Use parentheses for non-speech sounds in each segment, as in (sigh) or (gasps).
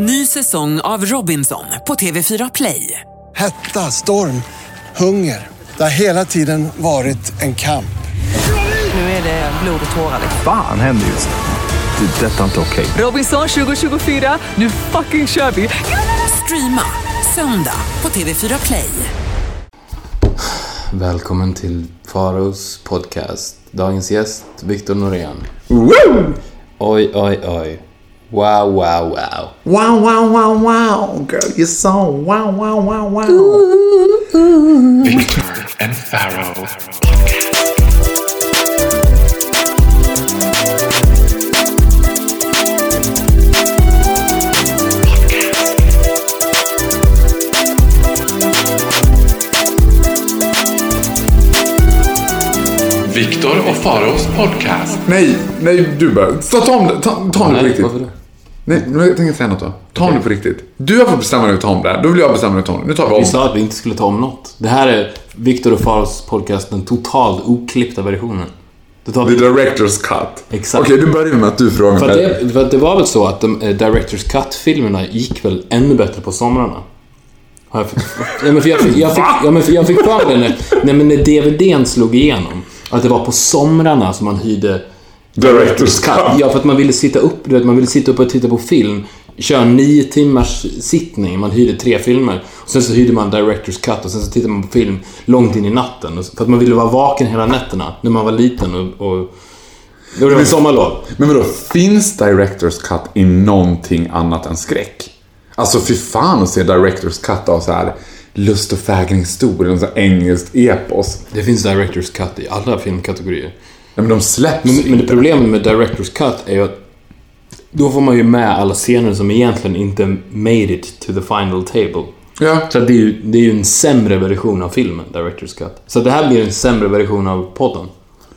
Ny säsong av Robinson på TV4 Play. Hetta, storm, hunger. Det har hela tiden varit en kamp. Nu är det blod och tårar. Fan händer just nu. Det. Detta är inte okej. Robinson 2024, nu fucking kör vi! Streama söndag på TV4 Play. Välkommen till Faros podcast. Dagens gäst, Viktor Norén. Woo! Oj, oj, oj. Wow, wow, wow. Wow, wow, wow, wow. Girl, you're so wow, wow, wow, wow. Victor and Pharaoh. Viktor och Faraos podcast. Nej, nej, du bara. Ta, ta om det. Ta, ta om det på riktigt. varför det? Nej, nu tänker jag säga något då. Ta om det på riktigt. Du har fått bestämma dig att ta om det. Då vill jag bestämma mig att ta om det. Nu tar vi om. Vi sa att vi inte skulle ta om något. Det här är Viktor och Faros podcast, den totalt oklippta versionen. Det tar The vi... director's cut. Exakt. Okej, då börjar vi med att du frågar För mig. det, för att det var väl så att de, eh, Directors Cut-filmerna gick väl ännu bättre på somrarna? Har jag, fått- ja, men för jag, fick- jag, fick, ja, men för jag fick för mig när, nej, men när DVDn slog igenom, att det var på somrarna som man hyrde Director's cut. Ja, för att man ville sitta upp, du vet, man ville sitta upp och titta på film. Köra nio timmars sittning, man hyrde tre filmer. Och sen så hyrde man Directors Cut och sen så tittade man på film långt in i natten. För att man ville vara vaken hela nätterna när man var liten och... och det var sommarlov. Men vadå, finns director's cut i någonting annat än skräck? Alltså fy fan att se director's cut av så här lust och fägringshistoria, en sån engelskt epos. Det finns Directors Cut i alla filmkategorier. Nej, men de släpps Men, men det problemet med Directors Cut är ju att då får man ju med alla scener som egentligen inte made it to the final table. Ja. Så det är ju, det är ju en sämre version av filmen, Directors Cut. Så det här blir en sämre version av podden.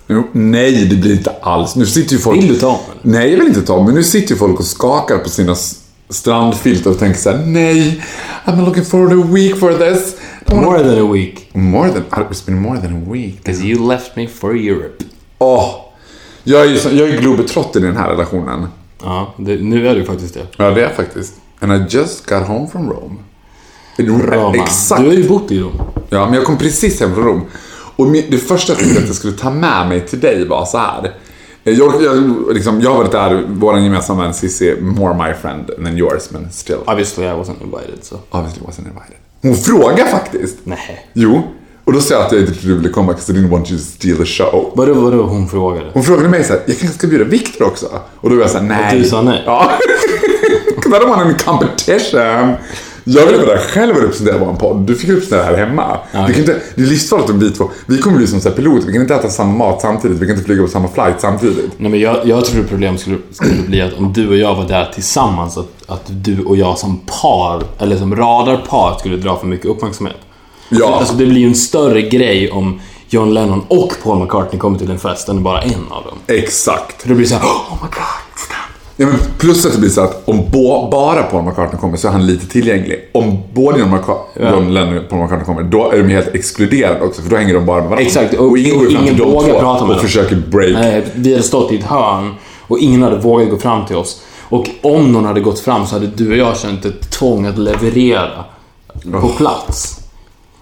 Jo, nej, det blir inte alls. Nu sitter ju folk... Vill du ta om eller? Nej, jag vill inte ta men nu sitter ju folk och skakar på sina strandfilt och tänker så här: nej, I'm looking forward a week for this. More than a week. More than, it's been more than a week. Because you left me for Europe. Åh, jag är ju så- jag är globetrotter i den här relationen. Ja, det, nu är du faktiskt det. Ja, det är jag faktiskt. And I just got home from Rome. Roma. Exakt. Du har ju bott i Rom. Ja, men jag kom precis hem från Rom. Och det första jag tänkte att jag skulle ta med mig till dig var så här. Jag, jag, liksom, jag varit där, vår gemensamma vän Cissi, more my friend than yours, men still. Obviously I wasn't invited, så. Obviously wasn't invited. Hon frågar faktiskt. Nej. Jo. Och då sa jag att jag inte trodde du ville komma, because I didn't want you to steal the show. Vadå, vadå hon frågade? Hon frågade mig så här, jag kanske ska bjuda Viktor också? Och då var jag så här, nej. Och du sa nej? Ja. Because I don't want any competition. Jag ville vara där själv och representera vår podd. Du fick representera här hemma. Ja, vi kan inte, det är livsfarligt om vi två, vi kommer bli som så här piloter. Vi kan inte äta samma mat samtidigt. Vi kan inte flyga på samma flight samtidigt. Nej men jag, jag tror problemet skulle, skulle bli att om du och jag var där tillsammans, att, att du och jag som par, eller som radarpar, skulle dra för mycket uppmärksamhet. Ja. Alltså det blir ju en större grej om John Lennon och Paul McCartney kommer till en fest än bara en av dem. Exakt. För då blir det såhär, oh my god. Ja, men plus att det blir så att om bo, bara Paul McCartney kommer så är han lite tillgänglig. Om både John, Lennon och Paul McCartney kommer, då är de helt exkluderade också. För då hänger de bara med varandra. Exakt, och- och ingen går och fram till de vågar två prata med och försöker break. Nej, vi hade stått i ett hörn och ingen hade vågat gå fram till oss. Och om någon hade gått fram så hade du och jag känt ett tvång att leverera på plats.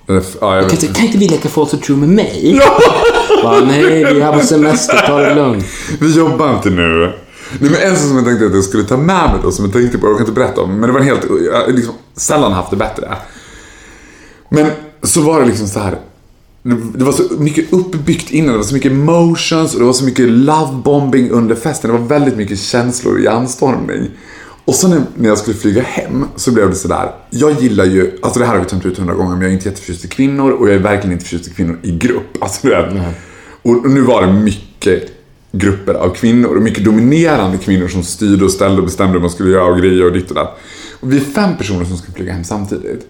Eller, Ja, jag Kan kan inte vi leka False or True med mig? (laughs) Bara, nej, vi är här på semester, ta det lugnt. Vi jobbar inte nu. Nej, men en sak som jag tänkte att jag skulle ta med mig då, som jag tänkte på, jag kan inte berätta om, men det var en helt, jag har liksom sällan haft det bättre. Men så var det liksom så här. Det var så mycket uppbyggt innan, det var så mycket emotions och det var så mycket lovebombing under festen. Det var väldigt mycket känslor i anstormning. Och så när, jag skulle flyga hem så blev det sådär. Jag gillar ju, alltså det här har vi tömt ut hundra gånger, men jag är inte jätteförtjust i kvinnor och jag är verkligen inte förtjust i kvinnor i grupp. Alltså du vet. Och, och nu var det mycket grupper av kvinnor mycket dominerande kvinnor som styrde och ställde och bestämde vad man skulle göra och grejer och ditt och datt. Och vi är fem personer som ska flyga hem samtidigt.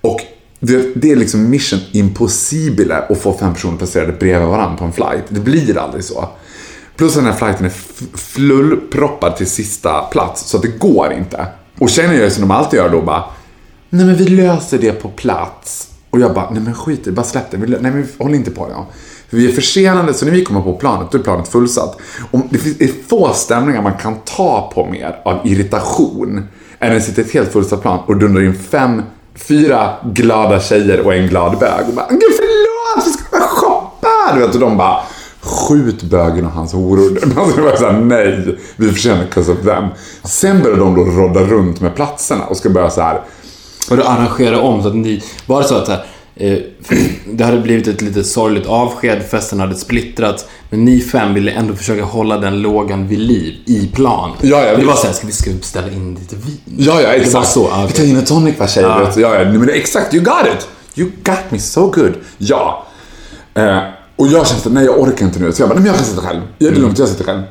Och det, det är liksom mission impossible att få fem personer placerade bredvid varandra på en flight. Det blir aldrig så. Plus att den här flighten är flullproppad till sista plats, så att det går inte. Och tjejerna gör som de alltid gör då bara, nej men vi löser det på plats. Och jag bara, nej men skit i det, bara släpp det. Nej men håll inte på det. Ja. För vi är försenade, så när vi kommer på planet, då är planet fullsatt. Och det finns är få stämningar man kan ta på mer av irritation än att sitta i ett helt fullsatt plan och dundra in fem, fyra glada tjejer och en glad bög. Och bara, gud förlåt, vi ska bara shoppa! Du vet, och de bara, skjut bögen och hans horor. (laughs) Alltså det var såhär, nej, vi förtjänar cause of them. Sen började de då rodda runt med platserna och ska börja så här. Och du arrangerar om så att ni... Var det så att så här, (clears throat) det hade blivit ett lite sorgligt avsked, festen hade splittrats, men ni fem ville ändå försöka hålla den lågan vid liv i plan. Ja, ja, det var såhär, ska vi ska vi beställa in lite vin? Ja, ja, exakt. Det var så, Vi tar gin och tonic va tjejer. Ja. Ja, ja, men exakt, you got it. You got me so good. Ja. Eh, och jag kände att nej jag orkar inte nu. Så jag bara, nej men jag kan sitta själv. Det är lugnt, jag sitter själv.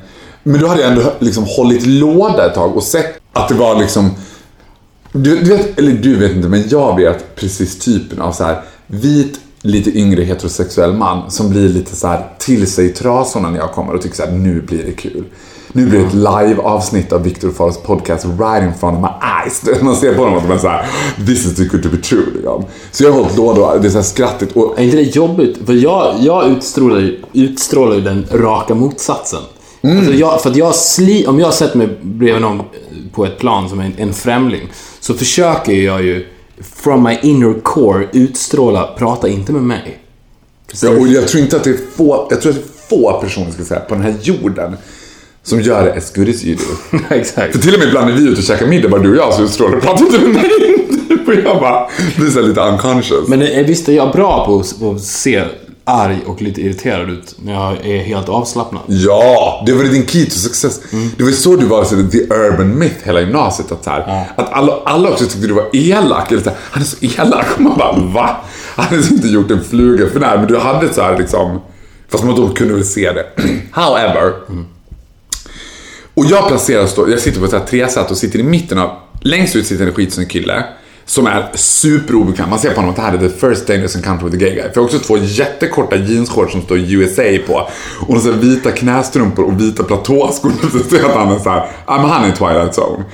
Men då hade jag ändå liksom hållit låda ett tag och sett att det var liksom du, du vet, eller du vet inte, men jag vet precis typen av så här vit, lite yngre heterosexuell man som blir lite så här till sig i trasorna när jag kommer och tycker så här, nu blir det kul. Nu blir det ett live-avsnitt av Victor Faros podcast right in front of my eyes. Man ser på dem och de är så här, this is too good to be true. Liksom. Så jag har hållit låda och det är så här skrattigt. Och, Är inte det jobbigt? För jag, jag utstrålar, ju, utstrålar ju den raka motsatsen. Mm. Alltså jag, för att jag sli, om jag sätter mig bredvid någon på ett plan som en, en främling så försöker jag ju from my inner core utstråla, prata inte med mig. ja, och jag tror inte att det är få, jag tror att det är få personer ska säga, på den här jorden som gör det as good as you do. Exakt. För till och med ibland när vi är ute och käkar middag, bara du och jag, så utstrålar du pratar inte med mig. (laughs) Och jag bara blir lite unconscious. Men eh, visst är jag bra på att se arg och lite irriterad ut när jag är helt avslappnad? Ja, det var din key to success. Det var så du var så the urban myth hela gymnasiet. Att, så här, att alla, alla också tyckte du var elak. Eller så här, han är så elak. Och man bara, va? Han hade inte gjort en fluga för när, men du hade så här liksom... Fast man då kunde väl se det. (clears throat) However. Och jag placeras då, jag sitter på ett här tresätt och sitter i mitten av, längst ut sitter en skitsnygg kille. Som är superobekväm. Man ser på honom att det här är the first dangerous encounter with a gay guy. För jag har också två jättekorta jeansshorts som står USA på. Och så vita knästrumpor och vita platåskor. (laughs) Så ser jag att han är så här, ja men han är i Twilight Zone.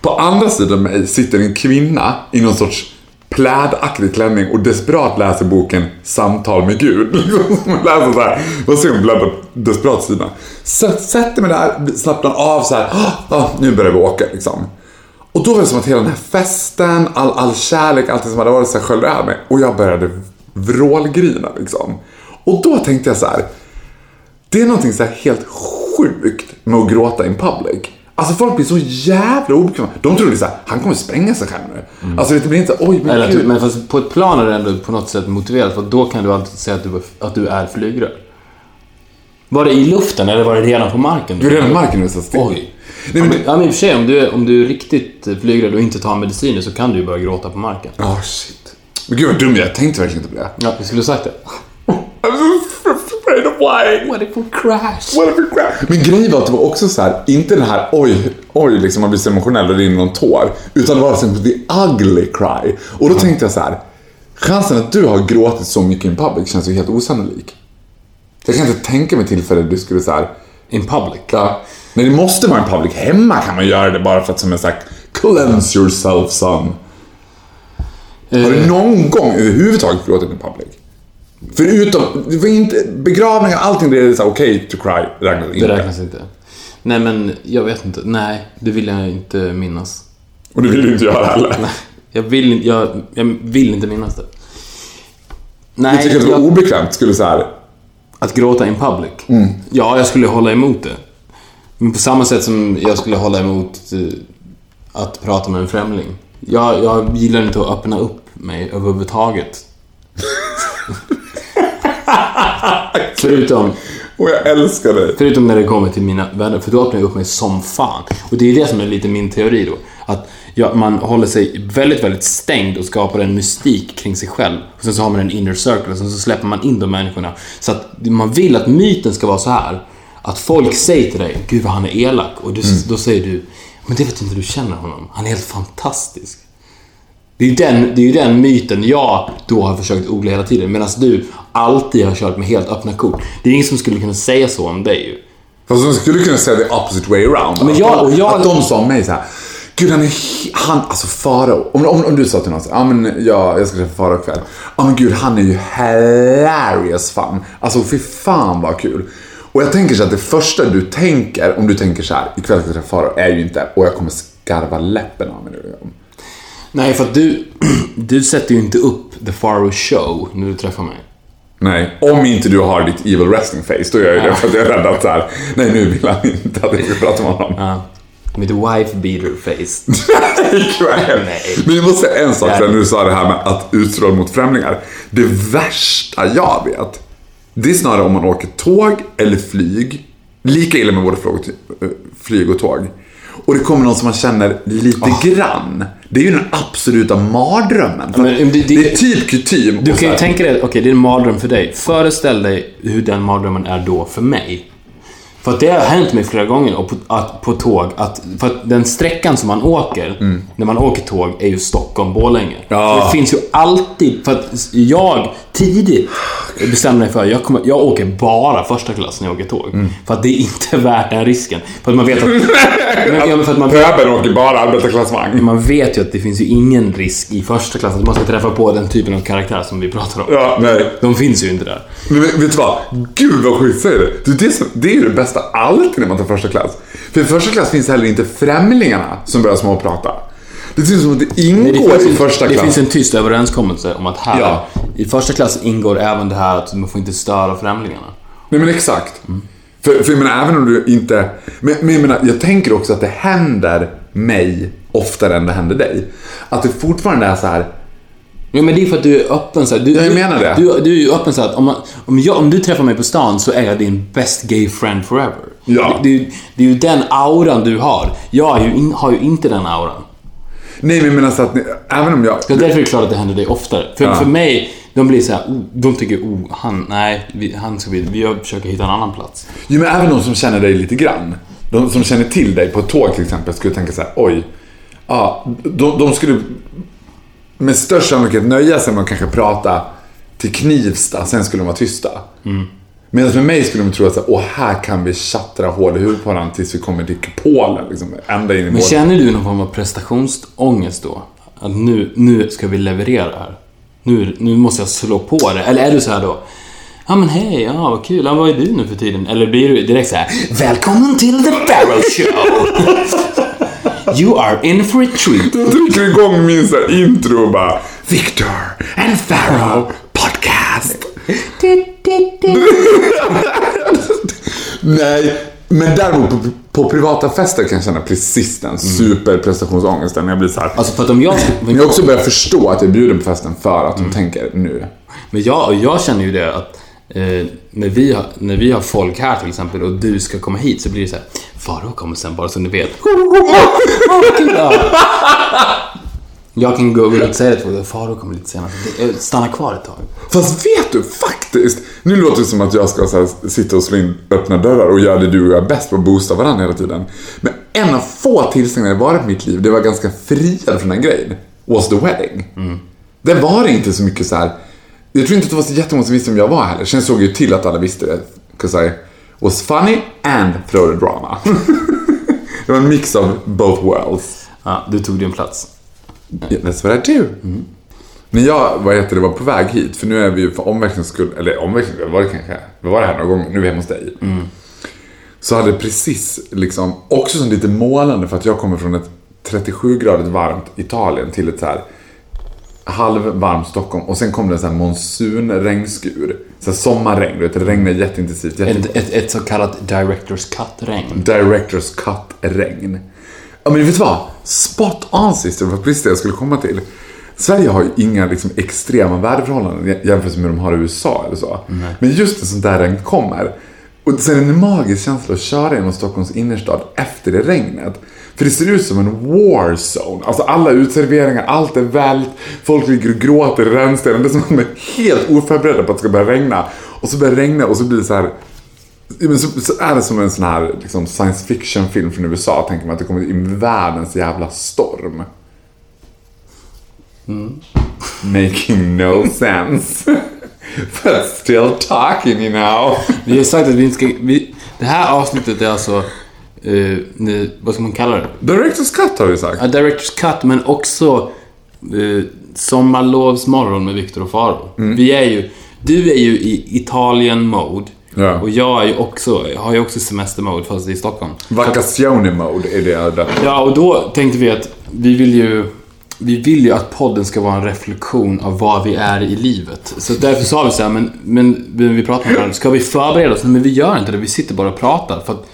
På andra sidan mig sitter en kvinna i någon sorts plädaktig klänning och desperat läser boken Samtal med Gud. (laughs) Hon läser så här, vad ser hon bläddrar desperat sida. Så sätter mig där, slappnar av så här, (gasps) ah, nu börjar vi åka liksom. Och då var det som att hela den här festen, all, all kärlek, allt som hade varit så här sköljde över mig. Och jag började vrålgrina liksom. Och då tänkte jag så här. Det är någonting så här helt sjukt med att gråta in public. Alltså folk blir så jävla obekväma. De tror det är så här, han kommer spränga sig själv nu. Alltså det blir inte oj men Eller, gud. men fast på ett plan är det ändå på något sätt motiverat för då kan du alltid säga att du, att du är flygrädd. Var det i luften eller var det redan på marken? Du är redan marken nu så still. Oj. Nej, men Ja men i och för sig, om du, är, om du är riktigt flygrädd och inte tar mediciner så kan du ju börja gråta på marken. oh shit. Men gud vad dum jag är. jag tänkte verkligen inte på det. Ja, vi skulle ha sagt det. I'm so afraid of flying. What if we crash? What if we crash? Men grejen var att det var också så här, inte den här oj, oj, liksom man blir så emotionell och det rinner någon tår. Utan det var liksom the ugly cry. Och då tänkte jag så här, chansen att du har gråtit så mycket in public känns ju helt osannolik. Jag kan inte tänka mig tillfälle du skulle så här, In public? ja, nej det måste vara en public. Hemma kan man göra det bara för att som jag sagt, cleanse yourself son. Har Eh. du någon gång överhuvudtaget gråtit in public? Förutom, det var inte, begravningar, allting det är så okej to cry, räknas Det inte. räknas inte. Nej men, jag vet inte. Nej, det vill jag inte minnas. Och det vill du inte göra heller. Nej, jag vill, jag, jag vill inte minnas det. Du Nej, tycker att det var jag, obekvämt? Skulle så här, att gråta in public? Mm. Ja, jag skulle hålla emot det. Men på samma sätt som jag skulle hålla emot eh, att prata med en främling. Jag, jag gillar inte att öppna upp mig överhuvudtaget. (laughs) Förutom, och jag älskar dig. förutom när det kommer till mina vänner, för då öppnar jag upp mig som fan. Och det är det som är lite min teori då. Att ja, man håller sig väldigt, väldigt stängd och skapar en mystik kring sig själv. Och sen så har man en inner circle och sen så släpper man in de människorna. Så att man vill att myten ska vara så här. Att folk säger till dig, gud vad han är elak. Och du, då säger du, men det vet inte du känner honom. Han är helt fantastisk. Det är ju den, det är den myten jag då har försökt odla hela tiden. Medan du alltid har kört med helt öppna kort. Det är ingen som skulle kunna säga så om dig ju. Fast de skulle kunna säga the opposite way around. Men jag- och jag- Att de sa om mig så här. Gud han är han, alltså Farao. Om, om, om du sa till någon ja men jag, jag ska träffa Farao ikväll. Ja men gud han är ju hilarious fan. Alltså fy fan vad kul. Och jag tänker så att det första du tänker, om du tänker så här, ikväll ska jag träffa Farao, är ju inte, och jag kommer skarva läppen av mig nu. Nej, för att du, (clears throat) du sätter ju inte upp The Faro Show när du träffar mig. Nej, om inte du har ditt evil wrestling face, då gör jag ju det för att jag är rädd att så här, nej nu vill han inte att jag ska prata med honom. Ja. Mitt wife beater face. (laughs) Nej. Men jag måste säga en sak för när du sa det här med att utstråla mot främlingar. Det värsta jag vet, det är snarare om man åker tåg eller flyg. Lika illa med både flyg- eh, flyg och tåg. Och det kommer någon som man känner lite grann. Det är ju den absoluta mardrömmen. Men det- det, det- är typ kutym. Du kan ju tänka dig, okej det är en mardröm för dig. Föreställ dig hur den mardrömmen är då för mig. För att det har hänt mig flera gånger och på, att, på tåg, att, för att den sträckan som man åker, när man åker tåg, är ju Stockholm-Borlänge. Mm. Ja. Det finns ju alltid, för att jag tidigt bestämde mig för, jag, kommer, jag åker bara första klass när jag åker tåg. Mm. För att det är inte värt den risken. För att man vet att... (laughs) men, men för att man vet, åker bara arbetarklassvagn. man vet ju att det finns ju ingen risk i första klass att man ska träffa på den typen av karaktär som vi pratar om. Ja, nej. De finns ju inte där. Men vet vet du vad? Gud vad sjukt säger det. Du, det, är som, det är ju det bästa alltid när man tar första klass. För i första klass finns heller inte främlingarna som börjar småprata. Det ser ut som att det ingår Nej, det, finns, i första det klass. finns en tyst överenskommelse om att här, Ja. i första klass ingår även det här att man får inte störa främlingarna. Nej men exakt. För, för jag menar, även om du inte... Men, men jag menar, jag tänker också att det händer mig oftare än det händer dig. Att det fortfarande är så här. Ja, men det är för att du är öppen så här. Du, Ja, jag menar det. Du, du är ju öppen så här att om, man, om, jag, om du träffar mig på stan så är jag din best gay friend forever. Ja. Det, det, det är ju den auran du har. Jag ju in, har ju inte den auran. Nej men så att ni, även om jag... Därför är det klart att det händer dig oftare. För, Ja. för mig, de blir så här, oh, de tycker, oh, han, nej, vi, han ska vi, vi försöker hitta en annan plats. Jo men även de som känner dig lite grann. De som känner till dig på ett tåg till exempel skulle tänka så här: oj. Ja, de, de skulle med störst sannolikhet nöja sig med att kanske prata till Knivsta, sen skulle de vara tysta. Medan med mig skulle de tro att så här, åh här kan vi tjattra hål i huvudet på varandra tills vi kommer till Polen. Liksom, ända in i Men målet. känner du någon form av prestationsångest då? Att nu, nu ska vi leverera här. Nu, nu måste jag slå på det. Eller är du så här då? Ja men hej, ja vad kul. Ja, vad är du nu för tiden? Eller blir du direkt så här? Välkommen till the Barrel Show! (laughs) You are in for a treat. Jag trycker igång min så här intro och bara Victor and Pharaoh (laughs) podcast. (laughs) Nej, men däremot på, på privata fester kan jag känna precis den superprestationsångesten. Jag blir så här. Alltså för att om jag... Men jag också börjar förstå att jag är bjuden på festen för att de tänker nu. Men jag, jag känner ju det att eh, när, vi har, när vi har folk här till exempel och du ska komma hit så blir det så här. Farao kommer sen bara så ni vet. (laughs) Ja. Jag kan gå och säga det till folk. Farao kommer lite senare. Eh, Stanna kvar ett tag. Fast vet du, faktiskt. Nu låter det som att jag ska här, sitta och slå in öppna dörrar och göra det du och jag är bäst på att boosta varandra hela tiden. Men en av få tillställningar det varit i mitt liv, det var ganska friad från den grejen, was the wedding. Det var inte så mycket så här. Jag tror inte att det var så jättemånga som visste vem jag var heller. Sen såg jag ju till att alla visste det. 'Cause I was funny and throw the drama. (laughs) det var en mix av both worlds. Ja, du tog din plats. That's what I do. När jag vad heter det, var på väg hit, för nu är vi ju för omväxlings skull, eller omväxlings var det kanske, vi var det här några gånger, nu är vi hemma hos dig. Så hade precis, liksom, också som lite målande för att jag kommer från ett 37-gradigt varmt Italien till ett så här halvvarmt Stockholm och sen kom det en sån här monsunregnskur. Så här sommarregn, du vet, det regnade jätteintensivt. Jätte... Ett, ett, ett så kallat Directors Cut-regn. Directors cut-regn. Ja men vet du vad? Spot on sister, det var precis det jag skulle komma till. Sverige har ju inga liksom, extrema väderförhållanden jämfört med de har i USA eller så. Men just en sån där regn kommer. Och sen är det en magisk känsla att köra genom Stockholms innerstad efter det regnet. För det ser ut som en war zone. Alltså alla utserveringar, allt är vält, folk ligger och gråter i rännstenen. Det är som att de är helt oförberedda på att det ska börja regna. Och så börjar det regna och så blir det så här men så, så är det som en sån här liksom, science fiction film från USA. Tänker man att det kommer in världens jävla storm. Making no sense. (laughs) But still talking you know. Vi har sagt att vi inte ska... Vi, det här avsnittet är alltså... Eh, ne- vad ska man kalla det? Directors cut har vi sagt. Ja, Directors Cut, men också eh, Sommarlovsmorgon med Viktor och Faro. Mm. Vi är ju... Du är ju i Italien-mode. Ja. Och jag är ju också, har ju också semestermode fast i Stockholm. Vacazione mode är det där. Ja, och då tänkte vi att vi vill ju vi vill ju att podden ska vara en reflektion av vad vi är i livet. Så därför sa vi så här, men, men vi pratar med varandra, ska vi förbereda oss? Men vi gör inte det, vi sitter bara och pratar. För att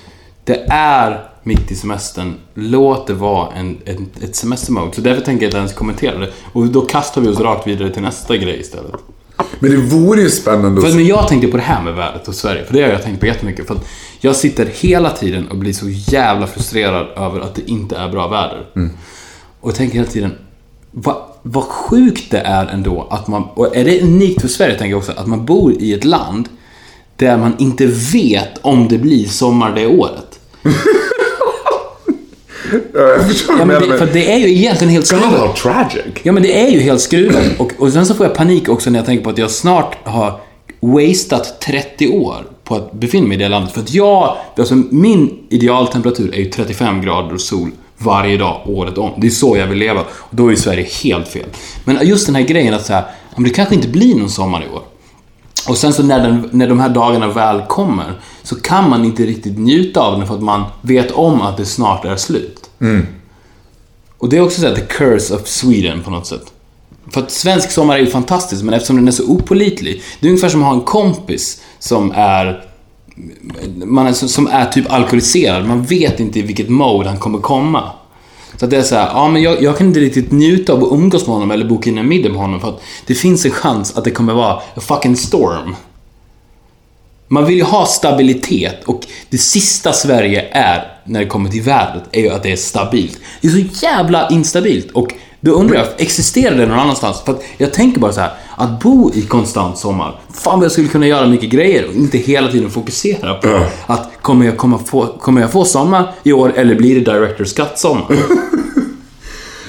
det är mitt i semestern, låt det vara en, en, ett semestermode. Så därför tänker jag inte ens kommentera det. Och då kastar vi oss rakt vidare till nästa grej istället. Men det vore ju spännande För, men jag tänkte på det här med vädret och Sverige, för det har jag tänkt på jättemycket. För att jag sitter hela tiden och blir så jävla frustrerad över att det inte är bra väder. Och jag tänker hela tiden, vad, vad sjukt det är ändå att man, och är det unikt för Sverige tänker jag också, att man bor i ett land där man inte vet om det blir sommar det året. (laughs) Ja, men det, för det är ju egentligen helt God, skruvat. how tragic. Ja men det är ju helt skruvat. Och, och sen så får jag panik också när jag tänker på att jag snart har wasted 30 år på att befinna mig i det landet. För att jag, alltså min idealtemperatur är ju 35 grader och sol varje dag, året om. Det är så jag vill leva. Och då är ju Sverige helt fel. Men just den här grejen att säga, om det kanske inte blir någon sommar i år. Och sen så när, den, när de här dagarna väl kommer så kan man inte riktigt njuta av den för att man vet om att det snart är slut. Mm. Och det är också så här, the curse of Sweden på något sätt. För att svensk sommar är ju fantastisk, men eftersom den är så opålitlig. Det är ungefär som att ha en kompis som är man är, som är typ alkoholiserad. Man vet inte i vilket mode han kommer komma. Så att det är så här, ja men jag, jag kan inte riktigt njuta av att umgås med honom eller boka in en middag med honom för att det finns en chans att det kommer vara a fucking storm. Man vill ju ha stabilitet och det sista Sverige är när det kommer till vädret är ju att det är stabilt. Det är så jävla instabilt och då undrar jag, existerar det någon annanstans? För att jag tänker bara så här, att bo i konstant sommar, fan vad jag skulle kunna göra mycket grejer och inte hela tiden fokusera på att kommer jag, komma få, kommer jag få sommar i år eller blir det Directors Cut-sommar? (laughs)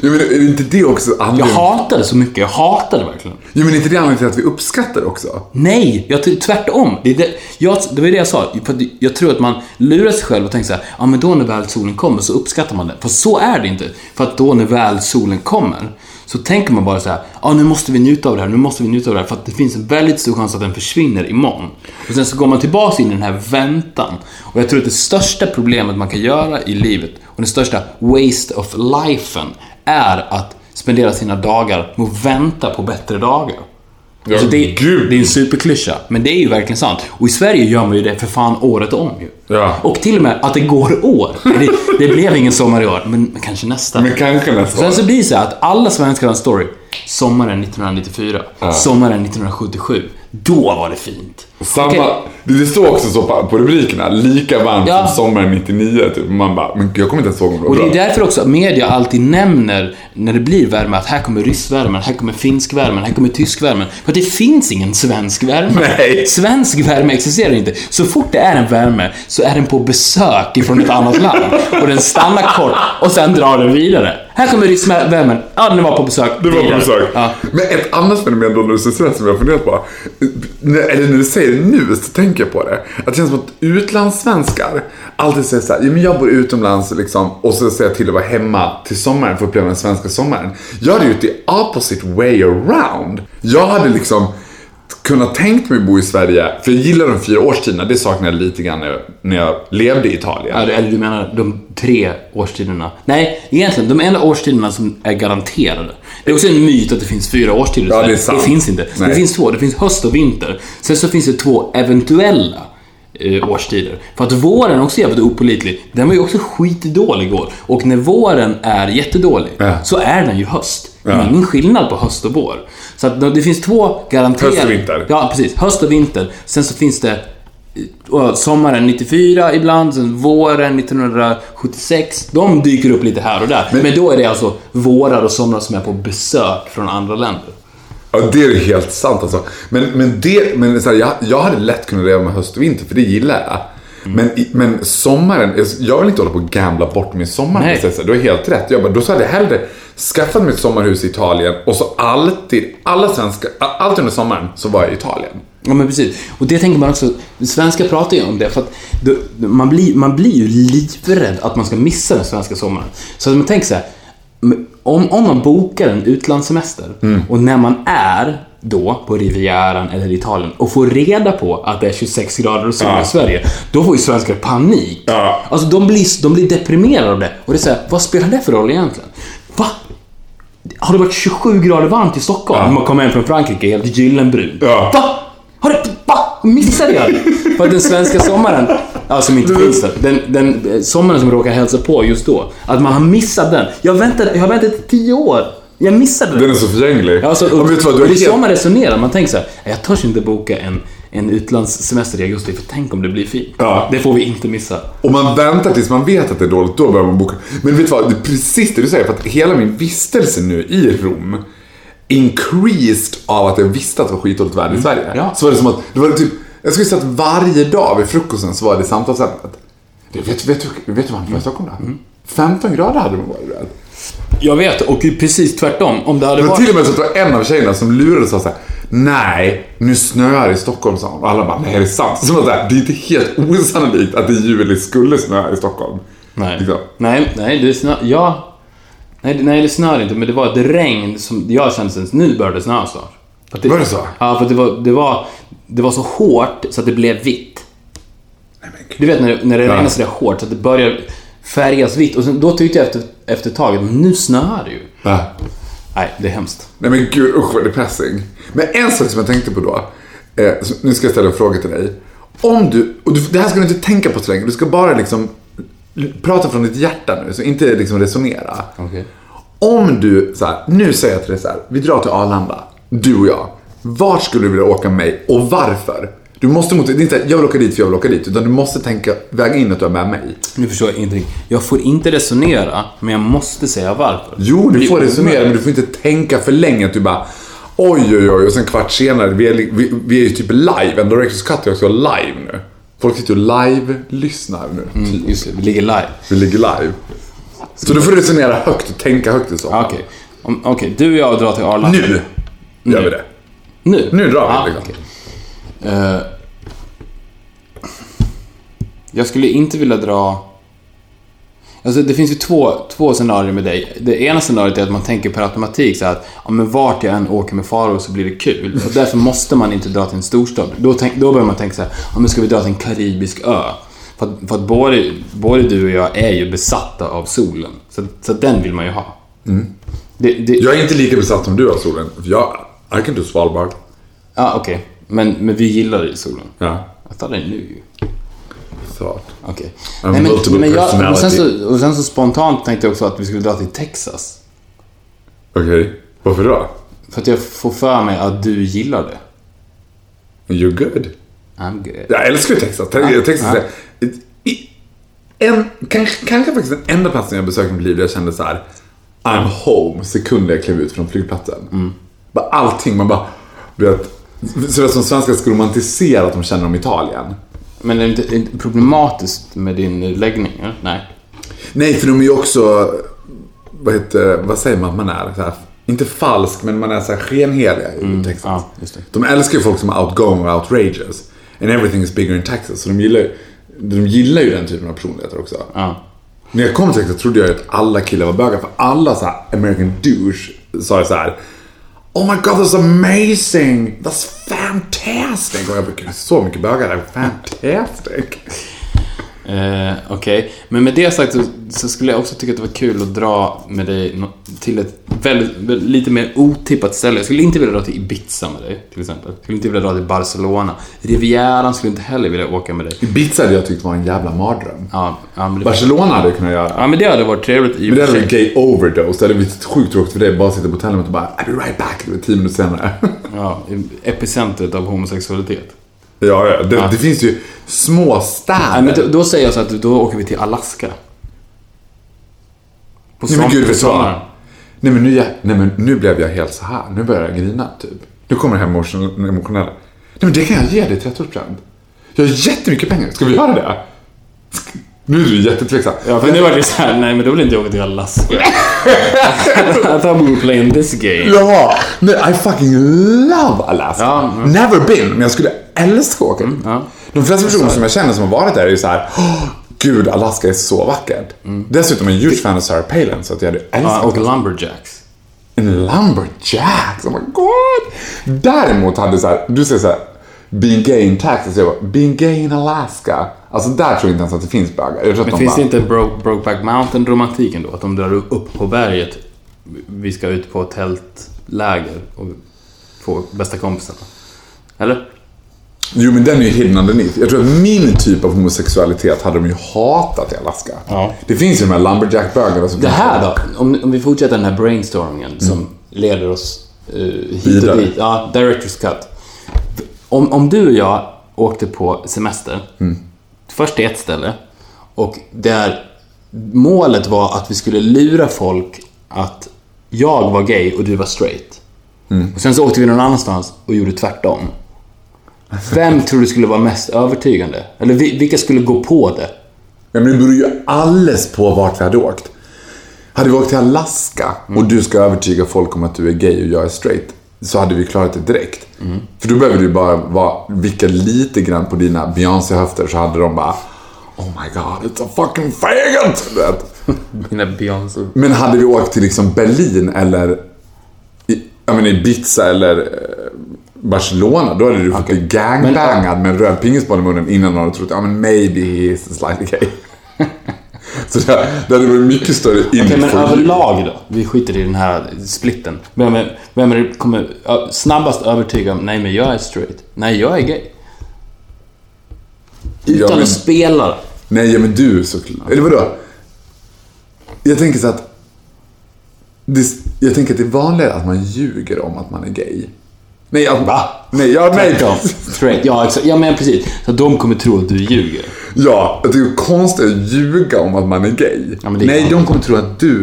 Ja, men är inte det också Jag anledningen... hatar det så mycket, jag hatar det verkligen. Ja, men är inte det anledningen till att vi uppskattar det också? Nej, jag tvärtom. Det, är det, jag, det var det jag sa. För jag tror att man lurar sig själv och tänker så här, ja men då när väl solen kommer så uppskattar man det. För så är det inte. För att då när väl solen kommer så tänker man bara så här, ja nu måste vi njuta av det här, nu måste vi njuta av det här. För att det finns en väldigt stor chans att den försvinner imorgon. Och sen så går man tillbaka in i den här väntan. Och jag tror att det största problemet man kan göra i livet och den största waste of lifen är att spendera sina dagar med att vänta på bättre dagar. Ja, Alltså det, gud. det är en superklyscha, men det är ju verkligen sant. Och i Sverige gör man ju det för fan året om ju. Ja. Och till och med att det går år. Det, det blev ingen sommar i år, men kanske nästa. Men kanske nästa Sen så blir det så att alla svenskar har en story. Sommaren 1994, sommaren 1977. Då var det fint. Samma, Okej. det, står också så på, på rubrikerna, lika varmt Ja. som sommaren 99 typ. Man bara, men jag kommer inte ens ihåg om det Och det är därför också media alltid nämner när det blir värme att här kommer ryssvärmen, här kommer finskvärmen, här kommer tyskvärmen. För det finns ingen svensk värme. Nej. Svensk värme existerar inte. Så fort det är en värme så är den på besök ifrån ett annat land. Och den stannar kort och sen drar den vidare. Här kommer ryssvärmen. Ja, den var på besök. Det var på besök. Ja. Men ett annat fenomen då när du säger som jag har funderat på. Eller när du säger det nu så tänker jag på det. Att det känns som att utlandssvenskar alltid säger såhär, ja men jag bor utomlands liksom, och så säger jag till att vara hemma till sommaren för att uppleva den svenska sommaren. Jag hade ju the opposite way around. Jag hade liksom kunnat tänkt mig bo i Sverige, för jag gillar de fyra årstiderna, det saknade jag lite grann när jag, när jag levde i Italien. Ja, Eller du menar de tre årstiderna? Nej, egentligen de enda årstiderna som är garanterade. Det är också en myt att det finns fyra årstider i Ja, Sverige. det är sant. Det finns inte. Nej. Det finns två. Det finns höst och vinter. Sen så finns det två eventuella eh, årstider. För att våren är också jävligt opålitlig. Den var ju också skitdålig igår. Och när våren är jättedålig Ja. så är den ju höst. Det är ingen skillnad på höst och vår. Så att det finns två garanterade... Höst och vinter. Ja, precis. Höst och vinter. Sen så finns det sommaren 94 ibland, sen våren 1976. De dyker upp lite här och där. Men, då är det alltså vårar och somrar som är på besök från andra länder. Ja, det är helt sant alltså. Men, men, det, men så här, jag, jag hade lätt kunnat leva med höst och vinter, för det gillar jag. Men, i- men sommaren, jag vill inte hålla på och gambla bort min sommar. Nej. Du har helt rätt. Jag bara, då så hade jag hellre skaffat mig ett sommarhus i Italien och så alltid, alla svenska, allt under sommaren så var jag i Italien. Ja men precis. Och det tänker man också, svenskar pratar ju om det för att då, man, blir, man blir ju livrädd att man ska missa den svenska sommaren. Så att man tänker så här, om, om man bokar en utlandssemester och när man är då på Rivieran eller Italien och får reda på att det är 26 grader och sol Ja. i Sverige, då får ju svenskar panik. Ja. Alltså de blir, de blir deprimerade av det. Och det är såhär, vad spelar det för roll egentligen? Va? Har det varit 27 grader varmt i Stockholm? Ja. Man kommer hem från Frankrike helt gyllenbrun. Ja. Va? Har det... Va? Missade jag det? För att den svenska sommaren, ja som inte finns där, den, den eh, sommaren som råkar hälsa på just då, att man har missat den. Jag väntade, jag har väntat i 10 år. Jag missade den. Den är så förgänglig. Alltså, och, och vet vad, du och det är så helt... man resonerar. Man tänker så här, jag törs inte boka en, en utlandssemester i augusti för tänk om det blir fint. Ja. Det får vi inte missa. Och man väntar tills man vet att det är dåligt, då börjar man boka. Men vet du vad, det är precis det du säger. För att hela min vistelse nu i Rom increased av att jag visste att det var skitdåligt väder i Sverige. Mm. Ja. Så var det som att, det var typ, jag skulle säga att varje dag vid frukosten så var det samtalsämnet. Vet, vet, du, vet du vad han var i Stockholm då? Mm. 15 grader hade de varit. Jag vet, och precis tvärtom. Om det hade Det var varit... till och med så att det var en av tjejerna som lurade och sa såhär Nej, nu snöar det i Stockholm sa hon. Och alla bara, nej är det sant? Så var det, det är inte helt osannolikt att det i juli skulle snöa i Stockholm. Nej. Liksom. Nej, nej, det snö... Ja. Nej, det- nej, det snör inte, men det var ett regn som jag kände sen, nu börjar det snöa snart. Att Var det så? Ja, för det var, det var, det var så hårt så att det blev vitt. Du vet när det, när det regnar sådär hårt så att det börjar färgas vitt. Och sen, då tyckte jag efter, efter ett tag att nu snöar det ju. Ja. Nej, det är hemskt. Nej men gud, usch vad depressing. Men en sak som jag tänkte på då. Eh, nu ska jag ställa en fråga till dig. Om du, och du, det här ska du inte tänka på så länge. Du ska bara liksom prata från ditt hjärta nu, så inte liksom resonera. Okej. Om du, så här, nu säger jag till dig så här, vi drar till Arlanda, du och jag. Vart skulle du vilja åka med mig och varför? Du måste mot, det är inte jag vill åka dit för jag vill åka dit, utan du måste tänka, väga in att du är med mig. Nu förstår jag ingenting. Jag får inte resonera, men jag måste säga varför. Jo, du får resonera, men du får inte tänka för länge att du bara Oj, oj, oj, och sen kvart senare, vi är, vi, vi är ju typ live, en Directors Cut är också live nu. Folk sitter och live-lyssnar nu. typ. Mm, just det, vi ligger live. Vi ligger live. Så du får resonera högt och tänka högt och så. Ja, Okej, Om- okej, du och jag drar till Arlanda. Nu gör vi det. Nu? Nu drar vi, Ja, liksom. okej. Eh, jag skulle inte vilja dra... Alltså det finns ju två, två scenarier med dig. Det ena scenariot är att man tänker per automatik så att ja, men vart jag än åker med Faro så blir det kul. Och därför måste man inte dra till en storstad. Då, tänk, då börjar man tänka så här, ja, men ska vi dra till en karibisk ö? För att, för att både, både du och jag är ju besatta av solen. Så, så den vill man ju ha. Det, det, Jag är inte lika besatt som du av solen. Jag, I can do Svalbard. Ja, okej. Men, men vi gillar ju solen. Ja, Jag tar den nu ju. så. Okej. Nej, men, men jag, och, sen så, och sen så spontant tänkte jag också att vi skulle dra till Texas. Okej, varför då? För att jag får för mig att du gillar det. You're good. I'm good. Jag älskar ju Texas. Texas är en, kanske, kanske faktiskt den enda platsen jag besökt i mitt liv där jag kände så här. I'm home sekunder jag klev ut från flygplatsen. Mm. Bara allting, man bara, vet. Så det som svenskar ska romantisera att de känner om Italien. Men är det inte, inte problematiskt med din läggning? eller? Nej. Nej, för de är ju också, vad heter vad säger man att man är? Här, inte falsk, men man är så här skenheliga i Texas. Ja. De älskar ju folk som är outgoing och outrageous. And everything is bigger in Texas. Så de gillar, de gillar ju den typen av personligheter också. Ja. När jag kom till Texas trodde jag att alla killar var bögar. För alla så här American douche sa så här. Oh my god, that's amazing! That's fantastic! Och jag "Gud, så mycket bögar är fantastic! Eh, Okej, men med det sagt så, så skulle jag också tycka att det var kul att dra med dig till ett väldigt, lite mer otippat ställe. Jag skulle inte vilja dra till Ibiza med dig, till exempel. Jag skulle inte vilja dra till Barcelona. Rivieran skulle inte heller vilja åka med dig. Ibiza hade jag tyckt var en jävla mardröm. Ja, ja, Barcelona hade jag kunnat göra. ja, men det hade varit trevligt i Men det hade varit gay overdose. Det hade blivit sjukt tråkigt för dig. Bara sitta på hotellrummet och bara I'll be right back. Det var tio minuter senare. Ja, epicentret av homosexualitet. Ja, ja. Det, det finns ju små städer. Nej, men då, då säger jag så att då åker vi till Alaska. På Nej men gud, vet sommaren. Nej men, nu, jag- nej men nu blev jag helt så här. Nu börjar jag grina typ. Nu kommer det här emotion- emotionella. Nej men det kan jag ge dig i 30-årspresent. Jag har jättemycket pengar. Ska vi göra det? Nu är du jättetveksam. Ja, för nu var det så här, nej men då vill inte jag åka till Alaska. I thought we were playing this game. Ja, nej, I fucking love Alaska. Ja, ja. Never been, men jag skulle älska att åka dit. ja. De flesta personer som jag känner som har varit där är ju så här. "Åh, Gud, Alaska är så vackert. Dessutom är jag en huge fan av Sarah Palin, så att jag hade älskat Ja, och. Lumberjacks. En lumberjack, oh my god! Däremot hade så här, du säger så här, being gay in Texas, jag bara, being gay in Alaska. Alltså där tror jag inte ens att det finns bögar. Jag tror att Men de finns bara, det inte Bro- Brokeback Mountain-romantiken då? Att de drar upp på berget, vi ska ut på tältläger och få bästa kompisarna. Eller? Jo men den är ju hidden underneath. Jag tror att min typ av homosexualitet hade de ju hatat i Alaska. Ja. Det finns ju de här lumberjack-bögarna som Det här då? Om, om vi fortsätter den här brainstormingen som leder oss uh, hit Vidare. och dit. Ja, Director's Cut. Om, om du och jag åkte på semester, först till ett ställe, och där målet var att vi skulle lura folk att jag var gay och du var straight. Och sen så åkte vi någon annanstans och gjorde tvärtom. Vem (laughs) tror du skulle vara mest övertygande? Eller vi- vilka skulle gå på det? Ja, men det beror ju alldeles på vart vi hade åkt. Hade vi åkt till Alaska och du ska övertyga folk om att du är gay och jag är straight. Så hade vi klarat det direkt. För då behöver du bara vara, vicka lite grann på dina Beyoncé-höfter så hade de bara Oh my god, it's a fucking faggot! (laughs) Mina Beyoncé. Men hade vi åkt till liksom Berlin eller i, jag menar, Ibiza eller eh, Barcelona, då hade du fått bli gangbangad med en röd pingisboll i munnen innan någon hade trott ja men maybe he is slightly gay. Så det, det hade varit mycket större in Okej, men överlag då? Vi skiter i den här splitten. Vem är, vem är det kommer snabbast övertyga om nej men jag är straight? Nej, jag är gay. Utan Ja, men- att spela. Nej, ja, men du såklart. Eller vadå? Jag tänker så att... Det, jag tänker att det är vanligare att man ljuger om att man är gay. Nej, att, Va? Nej, ja, nej. Straight. Ja, exakt. Ja, men precis. Så de kommer tro att du ljuger. Ja, jag tycker det är konstigt att ljuga om att man är gay. Ja, men det är nej, de kommer tro att du...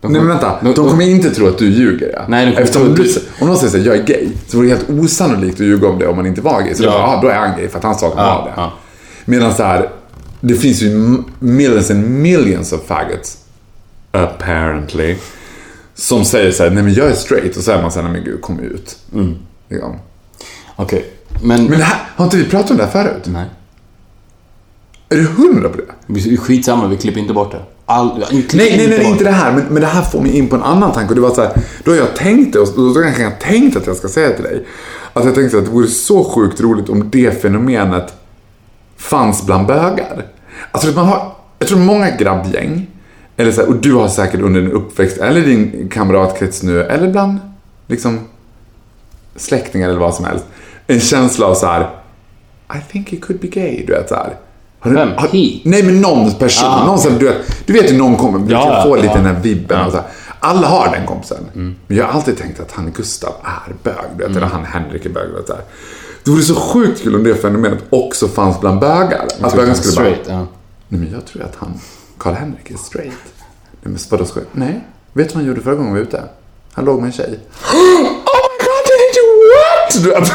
nej, men vänta. de- De, kommer inte tro att du ljuger. Ja. Nej, de kommer Eftersom tro att du, du- Om någon säger så här, jag är gay, så vore det helt osannolikt att ljuga om det om man inte var gay. Så Ja. då, bara, ah, då är han gay för att han sa att han Ja, var det. ja. Medan så här, det finns ju millions and millions of faggots, apparently, som säger så här, nej men jag är straight. Och så är man så här, nej men gud, kom ut. Mm. Liksom. Okej. Men... Men det här, har inte vi pratat om det här förut? Nej. Är du hundra på det? Vi- Skitsamma, vi klipper inte bort det. All, vi klipper Nej, nej, nej, bort inte det här. Men, men det här får mig in på en annan tanke. Och det var så här, då har jag tänkt det och då har jag kanske tänkt att jag ska säga till dig. Att jag tänkte att det vore så sjukt roligt om det fenomenet fanns bland bögar. Alltså man har, jag tror många grabbgäng, eller så här, och du har säkert under din uppväxt, eller din kamratkrets nu, eller bland liksom släktingar eller vad som helst, en känsla av så här. I think he could be gay, du vet så här. Har du, Vem? har, He? Nej, men någon person. Ah, någon som, du, vet, du vet ju någon kommer, Ja, kan ja, få lite ja. den här vibben. Ja. Och så här. Alla har den kompisen. Men jag har alltid tänkt att han Gustav är bög. Du vet, Eller han Henrik är bög. Du vet, så här. Det vore så sjukt kul om det fenomenet också fanns bland bögar. Att bögarna skulle bara, Straight, ja. nej men jag tror att han, Karl-Henrik är straight. Nej men vadå ska Nej. Vet du vad han gjorde förra gången vi var ute? Han låg med en tjej. (gasps) Oh my god, did do what?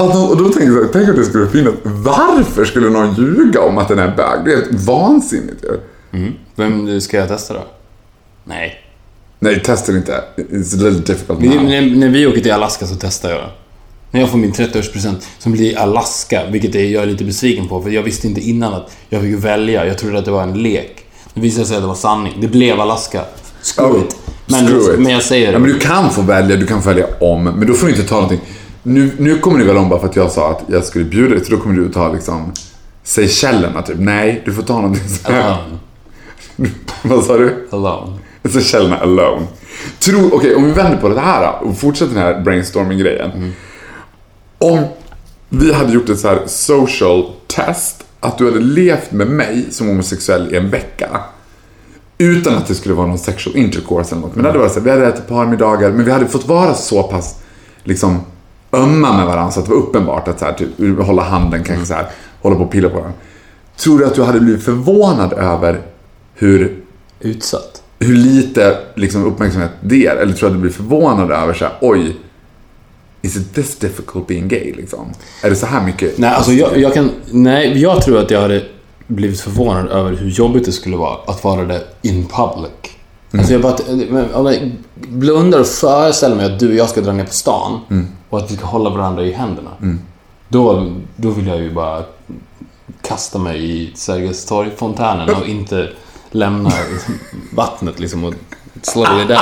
Alltså, (laughs) och då tänker jag så här, tänk att det skulle finnas. Varför skulle någon ljuga om att den är bög? Det är helt vansinnigt ju. Vem ska jag testa då? Nej. Nej, testa inte. It's a little difficult now. när, när vi åker till Alaska så testar jag. När jag får min 30-årspresent som blir Alaska, vilket är, jag är lite besviken på för jag visste inte innan att jag fick välja. Jag trodde att det var en lek. Det visade sig att det var sanning. Det blev Alaska. Screw Ja, it. Men, screw it. men jag säger Ja, det. men du kan få välja, du kan få välja om. Men då får du inte ta någonting. Nu, nu kommer du väl om bara för att jag sa att jag skulle bjuda dig. Så då kommer du ta liksom Seychellerna typ. Nej, du får ta någonting så här. Alone. (laughs) Vad sa du? Alone. Seychellerna alone. Okej, om vi vänder på det här och fortsätter den här brainstorming-grejen. Om vi hade gjort ett så här social test, att du hade levt med mig som homosexuell i en vecka. Utan att det skulle vara någon sexual intercourse eller något. Men det hade varit så här, vi hade ätit parmiddagar, men vi hade fått vara så pass liksom ömma med varandra så att det var uppenbart att så här, typ, hålla handen kanske så här, hålla på och pilla på varandra. Tror du att du hade blivit förvånad över hur Utsatt. hur lite liksom, uppmärksamhet det är. Eller tror du att du blir förvånad över så här, oj, is it this difficult being gay liksom? Är det så här mycket? Nej, alltså jag, jag kan... Nej, jag tror att jag hade blivit förvånad över hur jobbigt det skulle vara att vara det in public. Alltså jag bara... blundar och föreställer mig att du och jag ska dra ner på stan och att vi ska hålla varandra i händerna. Då, då vill jag ju bara kasta mig i Sergels torg-fontänen och inte lämna (laughs) vattnet liksom och slowly die.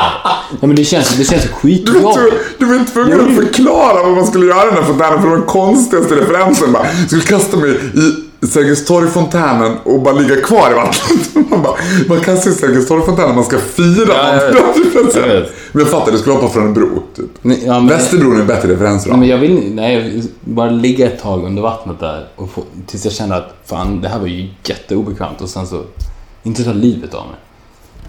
Ja, men det känns, det känns skitjobbigt. du var tvungen att förklara vad man skulle göra här fontänen för den konstigaste referensen. Bara, jag skulle kasta mig i Sergels torg-fontänen och bara ligga kvar i vattnet. (laughs) Man, bara, man kastar i Sergels torg-fontänen man ska fira Ja, jag vet. Jag vet. Men jag fattar, du skulle hoppa från en bro. Typ. Nej, ja, men- Västerbron är en bättre referens. Nej, men jag vill nej, jag bara ligga ett tag under vattnet där och få, tills jag känner att fan, det här var ju jätteobekvämt och sen så inte ta livet av mig.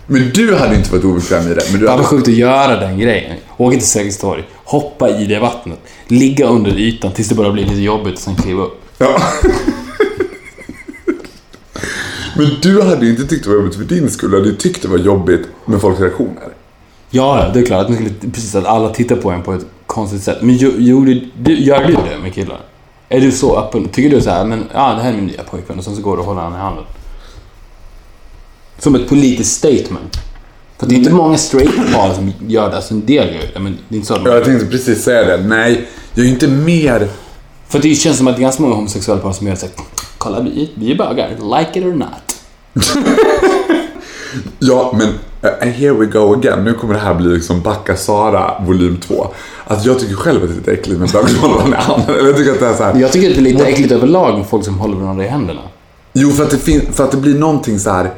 Men du hade inte varit obekväm i det. Men du hade... var sjukt att göra den grejen. Åka till Sergels torg, hoppa i det vattnet, ligga under ytan tills det börjar bli lite jobbigt och sen kliva upp. Ja. Men du hade ju inte tyckt det var jobbigt för din skull. Du hade ju tyckt det var jobbigt med folks reaktioner. Ja, det är klart att, man skulle, precis, att alla tittar på en på ett konstigt sätt. Men jo- gjorde du, gör du det med killar? Är du så öppen? Tycker du så här, men ja, det här är min nya pojkvän och sen så går du och håller honom i handen? Som ett politiskt statement. För det är inte många straight par som gör det, alltså en del gör det, men det är inte så att Ja, jag tänkte precis säga det. Nej, jag är ju inte mer... För det känns som att det är ganska många homosexuella par som gör såhär, kolla vi, vi är bögar, like it or not. (laughs) Ja, men uh, here we go again. Nu kommer det här bli liksom Backa Sara volym 2. Alltså jag tycker själv att det är lite äckligt med bögar som håller varandra i handen. Eller jag tycker att det är så här... Jag tycker att det är lite äckligt överlag med folk som håller varandra i händerna. Jo, för att det, fin- för att det blir någonting så här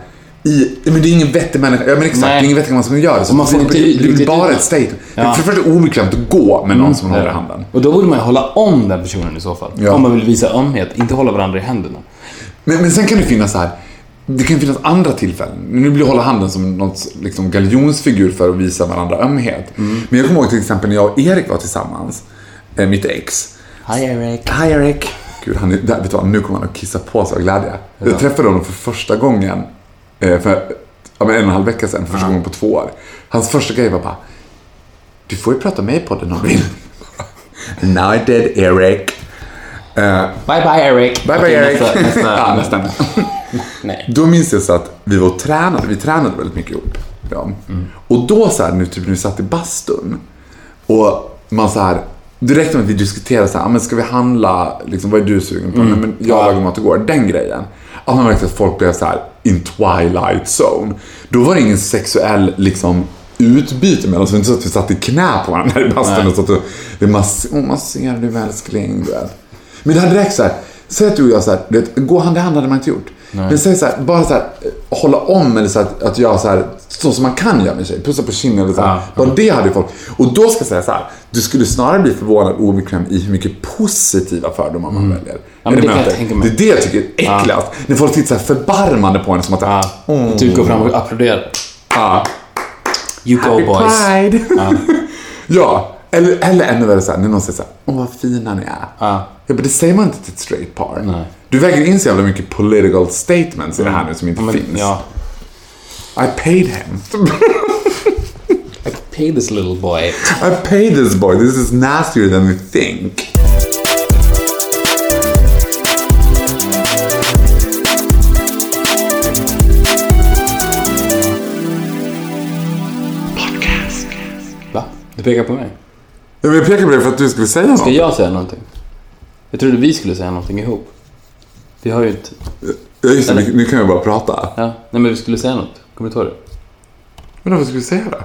i, men det är ingen vettig människa, ja men exakt, Nej. det är ingen vettig människa som gör det. Så man får det blir bara ett statement. Ja. Mm. För det första är det obekvämt att gå med någon som man håller i handen. Och då borde man ju hålla om den personen i så fall. Ja. Om man vill visa ömhet, inte hålla varandra i händerna. Men, men sen kan det finnas så här. Det kan finnas andra tillfällen. Nu blir hålla handen som något liksom galjonsfigur för att visa varandra ömhet. Mm. Men jag kommer ihåg till exempel när jag och Erik var tillsammans, eh, mitt ex. Hi Eric. Hi Erik. Gud, han är, där, vet du vad, nu kommer han att kissa på sig av glädje. Jag träffade honom för första gången för ja, men en och en halv vecka sedan, första gången på två år. Hans första grej var bara, du får ju prata med i podden om du vill. Now I did Erik. Eh, Bye bye Eric. Bye bye Erik. Nästa, (laughs) nästa, ja, nästa. (laughs) Nej. Då minns jag så att vi var och tränade, vi tränade väldigt mycket ihop. Ja. Och då så här, nu typ när vi satt i bastun och man så här, direkt med att vi diskuterade så här, men ska vi handla, liksom, vad är du sugen på? Nej, men jag Ja. lagar mat igår, den grejen. Att man märkte att folk blev så här in twilight zone. Då var det ingen sexuell liksom utbyte mellan oss. Det var inte så att vi satt i knä på varandra i bastun och satt och, det mass, oh, masserar du älskling. Men det hade räckt så här. Säg att du och jag så här, vet, gå hand i hand hade man inte gjort. Men säg så här, bara så här, hålla om eller så här, att jag så här, så som man kan göra med en tjej, pussa på kinden eller så här. Ja. Bara det hade ju folk. Och då ska jag säga så här, du skulle snarare bli förvånad och obekväm i hur mycket positiva fördomar man väljer. Mm. Ja, men det kan jag det? tänka mig. Det är det jag tycker är äckligast. När folk tittar så förbarmande på en som att, Ja. Mm. Typ gå fram och applådera. ah, You go boys. Pride. (laughs) Ja. eller, eller ännu värre så här, när någon säger så här, åh vad fina ni är. Ja. Men det säger man inte till ett straight par. Nej. Du väger in så jävla mycket political statements i det här nu som inte men, finns. ja. I paid him. (laughs) I pay this little boy. I paid this boy. This is nastier than we think. Va? Du pekar på mig. Jag vill peka på det för att du skulle säga något. Ska jag säga någonting? Jag trodde vi skulle säga någonting ihop. Vi har ju ett... Ja, just det. Nu- Nu kan jag bara prata. Ja, nej men vi skulle säga något. Kommer du ihåg det? Men vad ska vi säga då?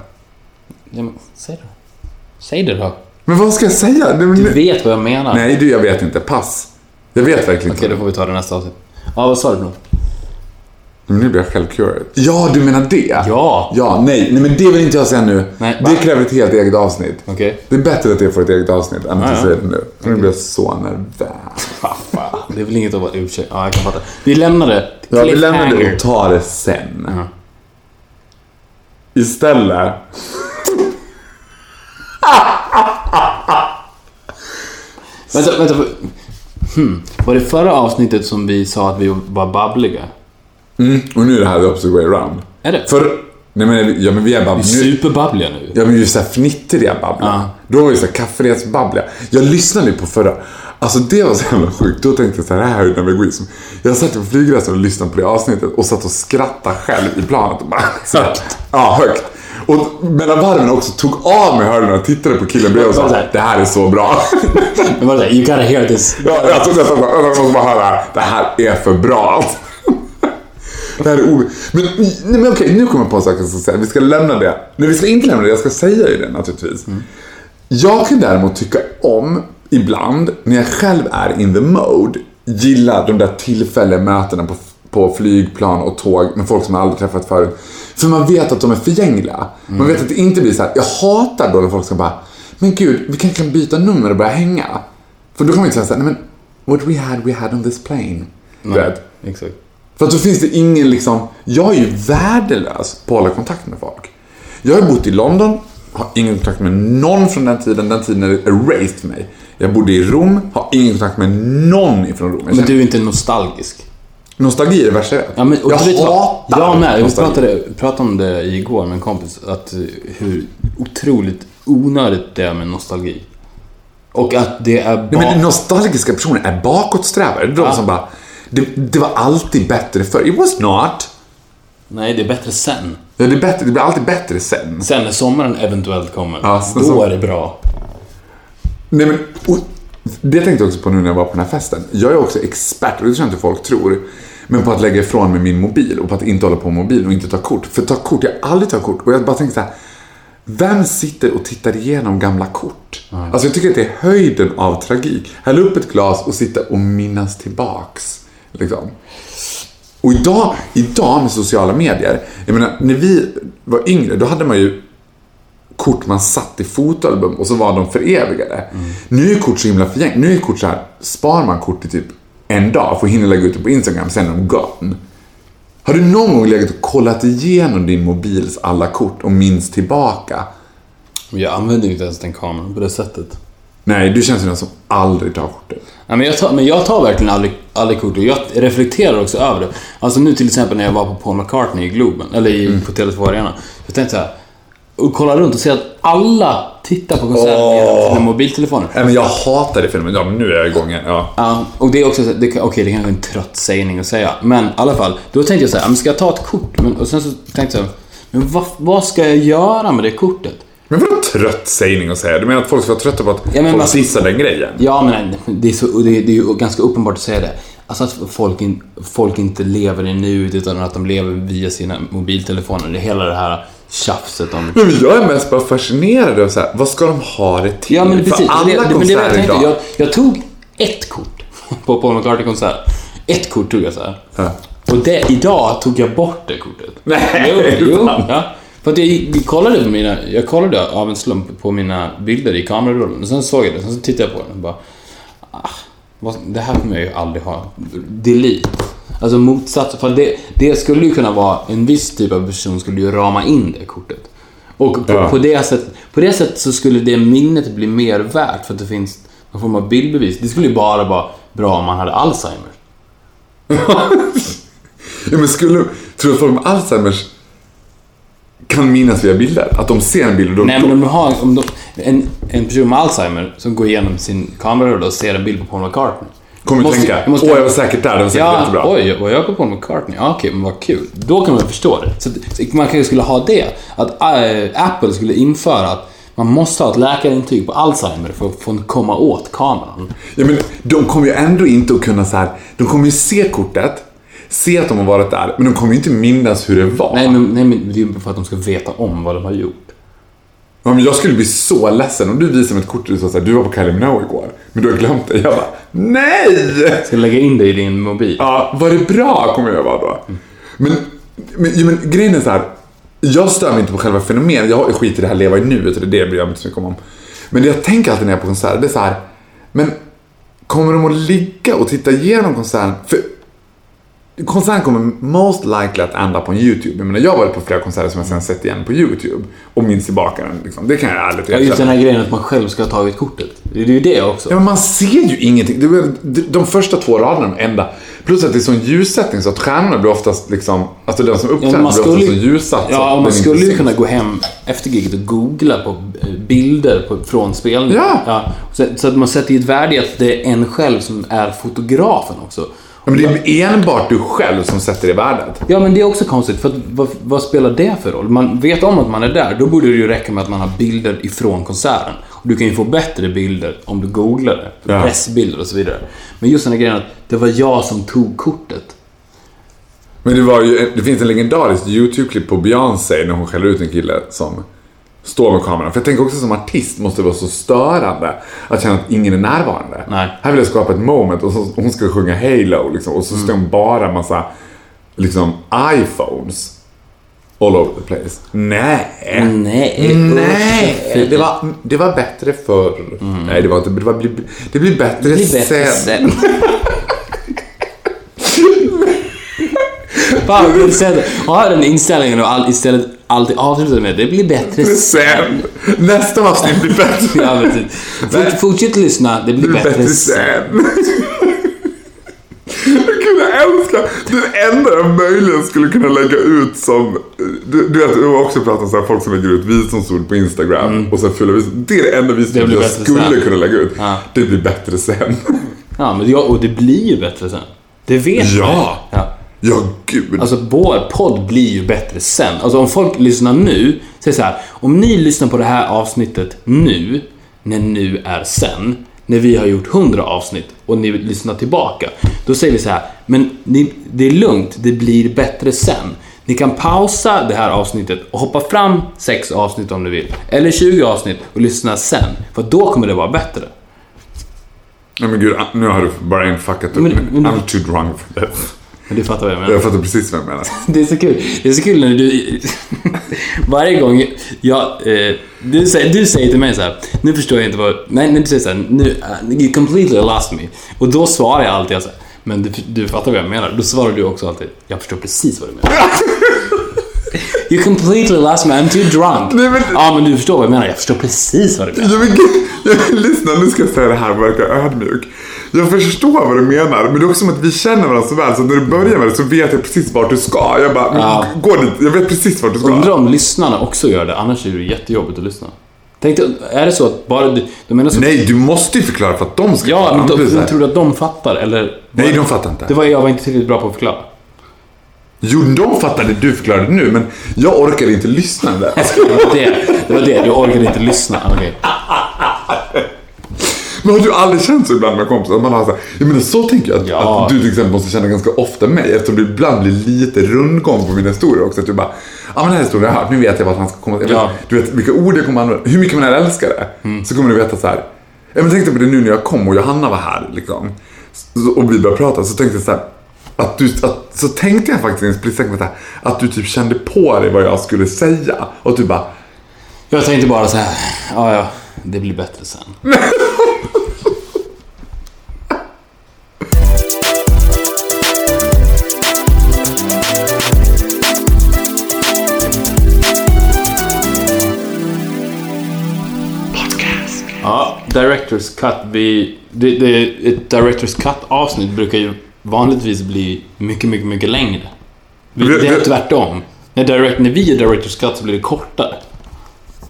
Ja, men säg det. Säg det då. Men vad ska jag säga? Nej, men, Du vet vad jag menar. Nej, du, jag vet inte. Pass. Jag vet verkligen Okej, inte. då får vi ta det nästa avsnitt. Ja, vad sa du då? Men nu blir jag självcurious. Ja, du menar det? Ja. Ja, nej. Nej, men det vill inte jag säga nu. Nej, det kräver ett helt eget avsnitt. Okej. Det är bättre att det får ett eget avsnitt än att du säger det nu. Nu blir jag så nervös. Det är väl inget att vara ursäkt. Ja, jag kan fatta. Vi lämnar det. Ja, vi lämnar det och tar det sen. Ja. Istället. Vänta, vänta. Hmm. Var det förra avsnittet som vi sa att vi var babbliga? Mm, och nu är det här the opposite way around. Är det? För, nej men, ja men vi är Vi bara... är superbabbliga nu. ja men vi är såhär fnittriga babbliga. Ja. Då var vi såhär kafferedsbabbliga. Jag lyssnade ju på förra. Alltså det var så jävla sjukt. Då tänkte jag såhär, det här är egoism. Jag satt på flygresan och lyssnade på det avsnittet och satt och skrattade själv i planet. Och bara, så här, ja, högt. Och mellan varven också tog av mig hörlurarna och tittade på killen bredvid och sa, det här är så bra. Men var det såhär, you gotta hear this. Ja, jag trodde bara, jag måste bara höra, det här är för bra. Det här är o... Men, nej, men okej, nu kommer jag på en sak jag ska säga. Vi ska lämna det. Nej, vi ska inte lämna det. Jag ska säga ju det naturligtvis. Jag kan däremot tycka om, ibland, när jag själv är in the mode, gilla de där tillfälliga mötena på, på flygplan och tåg med folk som jag aldrig träffat förut. För man vet att de är förgängliga. Man vet att det inte blir så här. Jag hatar då när folk ska bara, men gud, vi kanske kan byta nummer och börja hänga. För då kan man inte säga såhär, nej men, what we had, we had on this plane. Du vet. Exakt. För att då finns det ingen liksom, jag är ju värdelös på att hålla kontakt med folk. Jag har bott i London, har ingen kontakt med någon från den tiden, den tiden är erased för mig. Jag bodde i Rom, har ingen kontakt med någon ifrån Rom. Men du är inte nostalgisk? Nostalgi är det värsta jag vet. Ja, men, jag hatar Jag med. Vi pratade, pratade om det igår med en kompis. Att eh, hur otroligt onödigt det är med nostalgi. Och att det är bara... Nej, men nostalgiska personer är bakåtsträvare. Det är de Ja. som bara, det, det var alltid bättre förr. It was not. Nej, det är bättre sen. Ja, det, är bättre, det blir alltid bättre sen. Sen när sommaren eventuellt kommer. Ja, då så- är det bra. Nej, men, och, det tänkte jag också på nu när jag var på den här festen. Jag är också expert, och det tror jag inte folk tror, men på att lägga ifrån mig min mobil och på att inte hålla på med mobilen och inte ta kort. För ta kort, jag har aldrig tagit kort. Och jag bara tänkte så här, vem sitter och tittar igenom gamla kort? Alltså jag tycker att det är höjden av tragik. Häll upp ett glas och sitta och minnas tillbaks. Liksom. Och idag, idag med sociala medier, jag menar när vi var yngre då hade man ju kort man satt i fotoalbum och så var de förevigade. Nu är kort så himla förgängligt. Nu är kort så här, spar man kort i typ en dag för att hinna lägga ut det på Instagram, sen är de gone. Har du någon gång legat och kollat igenom din mobils alla kort och minns tillbaka? Jag använder ju inte ens den kameran på det sättet. Nej, du känns som den som aldrig tar kortet. Ja, men, jag tar, men jag tar verkligen aldrig, aldrig kort och jag reflekterar också över det. Alltså nu till exempel när jag var på Paul McCartney i Globen, eller i, Mm. på Tele2 Arena. Jag tänkte så här, och kolla runt och se att alla tittar på konserten Åh. med mobiltelefoner. Nej, men jag hatar det filmen. Ja, men nu är jag igång igen. Ja. Ja, och det är också, så- det, kan- okej det kanske är en trött sägning att säga, men i alla fall. Då tänkte jag så här, men ska jag ta ett kort? Men, och sen så tänkte jag, men vad, vad ska jag göra med det kortet? Men vadå trött sägning att säga? Du menar att folk ska vara trötta på att Ja, folk man- dissar den grejen? Ja, men det är, så, det, det är ju ganska uppenbart att säga det. Alltså att folk, in, folk inte lever i nuet utan att de lever via sina mobiltelefoner. Det är hela det här tjafset om... Men jag är mest bara fascinerad av så här, vad ska de ha det till? Ja, men För precis. alla det, det, men det var jag, konserter idag. jag, jag tog ett kort (laughs) på Paul McCartney-konsert. Ett kort tog jag så här. Ja. Och det, idag tog jag bort det kortet. Nej, Jo, jo ja. För att jag, jag, kollade på mina, jag kollade av en slump på mina bilder i kamerarullen och sen såg jag det, sen så tittade jag på den och bara... Ah, vad, det här kommer jag ju aldrig ha. Delete. Alltså motsatsen. För det, det skulle ju kunna vara, en viss typ av person skulle ju rama in det kortet. Och på, Ja. på, det sättet, på det sättet så skulle det minnet bli mer värt för att det finns någon form av bildbevis. Det skulle ju bara vara bra om man hade Alzheimer. (laughs) Ja, men skulle, tror du folk med Alzheimers kan minnas via bilder? Att de ser en bild och de... Nej, men om du har om de, en, en person med Alzheimer som går igenom sin kamerarulle och ser en bild på Paul McCartney. kommer Måste- tänka, jag måste- åh jag var säkert där, det var säkert Ja, jättebra. oj, var jag på Paul McCartney? Ja, okej, men vad kul. Då kan man förstå det. Så, så man kanske skulle ha det. Att äh, Apple skulle införa att man måste ha ett läkarintyg på Alzheimer för att få komma åt kameran. Ja, men de kommer ju ändå inte att kunna så här. de kommer ju se kortet, se att de har varit där, men de kommer ju inte minnas hur det var. Nej, men, nej, men det är ju för att de ska veta om vad de har gjort. Ja, men jag skulle bli så ledsen om du visade mig ett kort och du sa såhär, du var på Kylie Minogue igår, men du har glömt det. Jag bara, nej! Ska lägga in det i din mobil. Ja, var det bra kommer jag vara då. Men, men, ja, men grejen är så här. Jag stör mig inte på själva fenomenet. Jag har skit i det här leva i nuet och det, är det bryr jag mig inte så mycket om. Men det jag tänker alltid när jag är på konserter, det är så här. Men kommer de att ligga och titta igenom konserten? För konserten kommer most likely att ända på en YouTube. Jag menar, jag har varit på flera konserter som jag sen sett igen på YouTube. Och minns tillbaka den. Liksom. Det kan jag ärligt Ja, just den erkänna. här grejen att man själv ska ha tagit kortet. Det är ju det också. Ja, men man ser ju ingenting. De- första två raderna är de enda. Plus att det är sån ljussättning så att stjärnorna blir oftast liksom, alltså den som Ja, uppträder man blir ofta skulle, så ljussatt. så ja, och man skulle ju kunna gå hem efter giget och googla på eh, bilder på, från spelningen. Ja. så, så att man sätter ju ett värde i att det är en själv som är fotografen också. Men det är enbart du själv som sätter det värdet. Ja, men det är också konstigt, för att, vad, vad spelar det för roll? Man vet om att man är där, då borde det ju räcka med att man har bilder ifrån konserten. Och du kan ju få bättre bilder om du googlar det. Ja. Pressbilder och så vidare. Men just den här grejen att det var jag som tog kortet. Men det var ju, det finns en legendarisk YouTube-klipp på Beyoncé när hon skäller ut en kille som står med kameran. För jag tänker också som artist måste det vara så störande att känna att ingen är närvarande. Nej. Här vill jag skapa ett moment och så, hon ska sjunga Halo liksom, och så står hon bara massa liksom iPhones all over the place. Nej. Nej. Nej, det var, det var bättre förr. Nej, det var inte. Det, var, det blir bättre, Det blir bättre sen. sen. (laughs) Fan. Ha den inställningen och all, istället alltid avsluta med det blir bättre sen. Nästa avsnitt blir bättre. (laughs) Ja, men typ. Fort, fortsätt lyssna, det blir Det blir bättre, bättre sen. (laughs) jag älskar det enda jag möjligen skulle kunna lägga ut som... Du, du vet, du har också pratat om så här, folk som lägger ut visdomsord på Instagram och sen fyller vis, Det är det enda Mm. Blir jag skulle sen. kunna lägga ut. Ja. Det blir bättre sen. Ja, men ja, och det blir ju bättre sen. Det vet Ja. vi. Ja. Ja, gud. Alltså vår podd blir ju bättre sen. Alltså om folk lyssnar nu, säg så här. Om ni lyssnar på det här avsnittet nu, när nu är sen, när vi har gjort 100 avsnitt och ni lyssnar tillbaka. Då säger vi så här, men ni, det är lugnt, det blir bättre sen. Ni kan pausa det här avsnittet och hoppa fram 6 avsnitt om ni vill. Eller 20 avsnitt och lyssna sen. För då kommer det vara bättre. Nej men gud, nu har du bara infuckat upp men- I'm too drunk for this. Men du fattar vad jag menar. Jag fattar precis vad jag menar. (laughs) Det är så kul. Det är så kul när du... (laughs) Varje gång jag... Eh, du, säger, du säger till mig så här. Nu förstår jag inte vad... Nej, när du säger så här. Nu, uh, you completely lost me. Och då svarar jag alltid så här. Men du, du fattar vad jag menar. Då svarar du också alltid. Jag förstår precis vad du menar. (laughs) You completely lost me. I'm too drunk. Nej, men- Ja, men du förstår vad jag menar. Jag förstår precis vad du menar. Ja, men jag, lyssna, nu ska jag säga det här och verka ödmjuk. Jag förstår vad du menar, men det är också som att vi känner varandra så väl så när du börjar med det så vet jag precis vart du ska. Jag bara, Ja. gå dit, jag vet precis vart du ska. Undrar om lyssnarna också gör det. Annars är det jättejobbigt att lyssna. Tänk dig, är det så att bara du... De menar så Nej, du måste ju förklara för att de ska Ja, men de, tror du att de fattar? Eller? Nej, de fattar inte. Det var, jag var inte tillräckligt bra på att förklara. Jo, de fattar det du förklarade nu, men jag orkar inte lyssna där. Alltså, (laughs) Det var det, det, var det. du orkade inte lyssna. Okej. Men har du aldrig känt så ibland med kompisar? Att man har så här, jag menar, så tänker jag att, Ja. att du till exempel måste känna ganska ofta med mig eftersom det ibland blir lite rundgång på mina historier också. Att du bara, ja men den här historien har jag hört, nu vet jag vart han ska komma. Jag vet, Ja. Du vet vilka ord jag kommer använda. Hur mycket man än älskar det, så kommer du veta så här. Ja, men tänkte på det nu när jag kom och Johanna var här liksom. Och vi började prata, så tänkte jag så här. Att du, att, så tänkte jag faktiskt i en split second att du typ kände på dig vad jag skulle säga. Och du bara, Jag tänkte bara så här. Ja, ja. Det blir bättre sen. (laughs) Directors Cut. Vi, det, det, ett Directors Cut-avsnitt brukar ju vanligtvis bli mycket, mycket, mycket längre. Vi, det är tvärtom. När, direct, när vi gör Directors Cut så blir det kortare.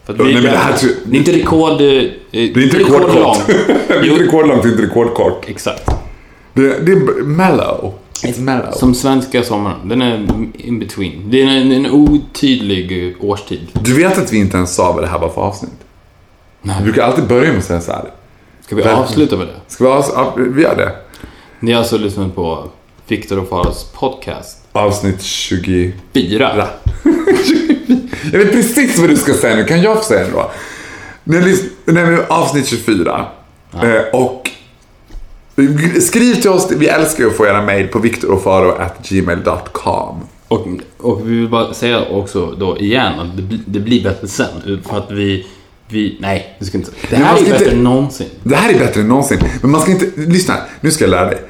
För vi, Nej, det här det är inte rekord... eh, Det (laughs) det är inte rekordkort. det är inte rekordlångt, det är inte rekordkort. Exakt. Det, det är mellow. It's mellow. Som svenska sommaren. Den är in between. Det är en, en otydlig eh, årstid. Du vet att vi inte ens sa vad det här var för avsnitt? Nej. Vi brukar alltid börja med att säga så här. Ska vi Verkligen. avsluta med det? Ska vi, avs- ja, vi gör det. Ni har alltså lyssnat på Viktor och Faras podcast. Avsnitt 24. Fyra. (laughs) Jag vet precis vad du ska säga nu. Kan jag få säga det då? Vi, avsnitt 24. Eh, och skriv till oss. Vi älskar ju att få era mejl på viktorofaro.gmail.com. Och, och vi vill bara säga också då igen att det blir bättre sen. För att vi... vi nej, det ska inte Det Men här är bättre inte- än någonsin. Det här är bättre än någonsin. Men man ska inte, lyssna, nu ska jag lära dig.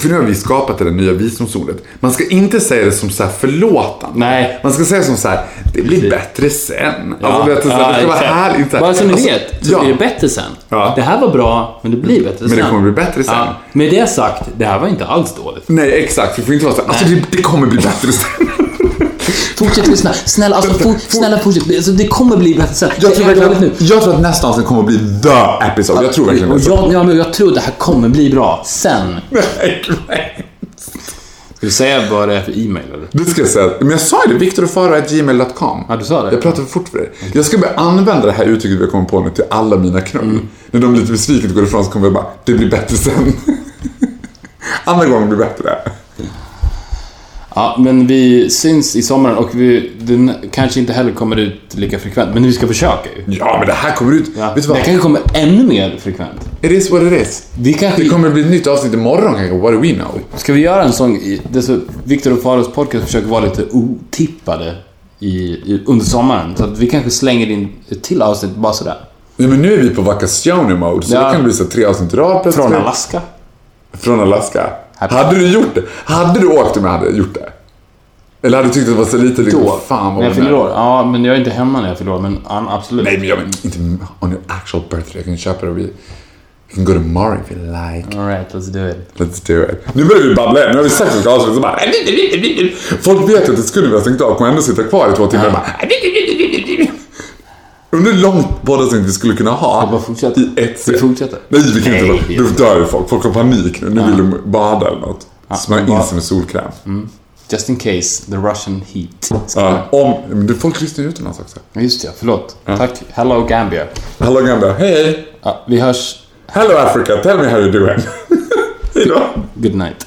För nu har vi skapat det där nya visdomsordet. Man ska inte säga det som så här förlåtande. Nej. Man ska säga som så här, det blir bättre sen. Ja, alltså, vet du, så här, det ska vara härligt. så här. Bara så ni Alltså, vet, så ja. blir det bättre sen. Ja. Det här var bra, men det blir bättre sen. Men det kommer bli bättre sen. Ja. Med det sagt, det här var inte alls dåligt. Nej, exakt. Det får inte vara så här, alltså det, det kommer bli bättre (laughs) sen. Fortsätt lyssna. Snälla, alltså, for, snälla fortsätt. Alltså, det kommer bli bättre sen. Jag tror, verkligen, jag tror att nästa avsnitt kommer att bli the episode. Jag tror verkligen Och jag, ja, men jag tror det här kommer bli bra sen. Ska du säga vad det är för e-mail eller? Det ska jag säga. Men jag sa ju det, viktorofaro.gmail.com. Ja, du sa det. Jag pratar för fort för dig. Jag ska börja använda det här uttrycket vi har kommit på nu till alla mina knull. Mm. När de lite besviket går ifrån så kommer jag bara, det blir bättre sen. (laughs) Andra gången blir bättre. Ja, men vi syns i sommaren och vi, den kanske inte heller kommer ut lika frekvent, men vi ska försöka ju. Ja, men det här kommer ut. Ja. Vet du vad? Det kanske kommer ännu mer frekvent. It is what it is. Vi kanske... Det kommer bli ett nytt avsnitt imorgon kanske, what do we know? Ska vi göra en sån... Det så, Victor och Faros podcast försöker vara lite otippade i, i, under sommaren. Så att vi kanske slänger in ett till avsnitt bara sådär. Ja, men nu är vi på vacation-mode, så Ja. då kan det bli så tre avsnitt i rad plötsligt. Från Alaska. Från Alaska. Hade du gjort det? Hade du åkt om jag hade gjort det? Eller hade du tyckt att det var så lite liksom, Då. fan vad när jag fyller år. Ja, men jag är inte hemma när jag fyller år, men absolut. Nej, men jag menar inte on your actual birthday. Jag kan köpa det och vi we can go tomorrow if you like. Alright, let's do it. Let's do it. Nu börjar vi babbla igen. Nu har vi sagt att vi ska avsluta bara... Folk vet att det skulle vi ha stängt av. Kommer ändå sitta kvar i två timmar och bara... Undrar hur långt poddavsnitt vi skulle kunna ha i ett Vi fortsätter. Nej, vi kan Nej, inte. vi- Då dör ju folk. Folk har panik nu. Nu vill de bada eller något. Smörja in bad. sig med solkräm. Just in case, the Russian heat. Ja, om, men det, folk lyssnar ju utomlands också. Ja, Just det, förlåt. Tack. Hello Gambia. Hallå gamla. Hej, hej. Ja, vi hörs. Hello Africa. Tell me how you're doing. (laughs) Hej då. Good night.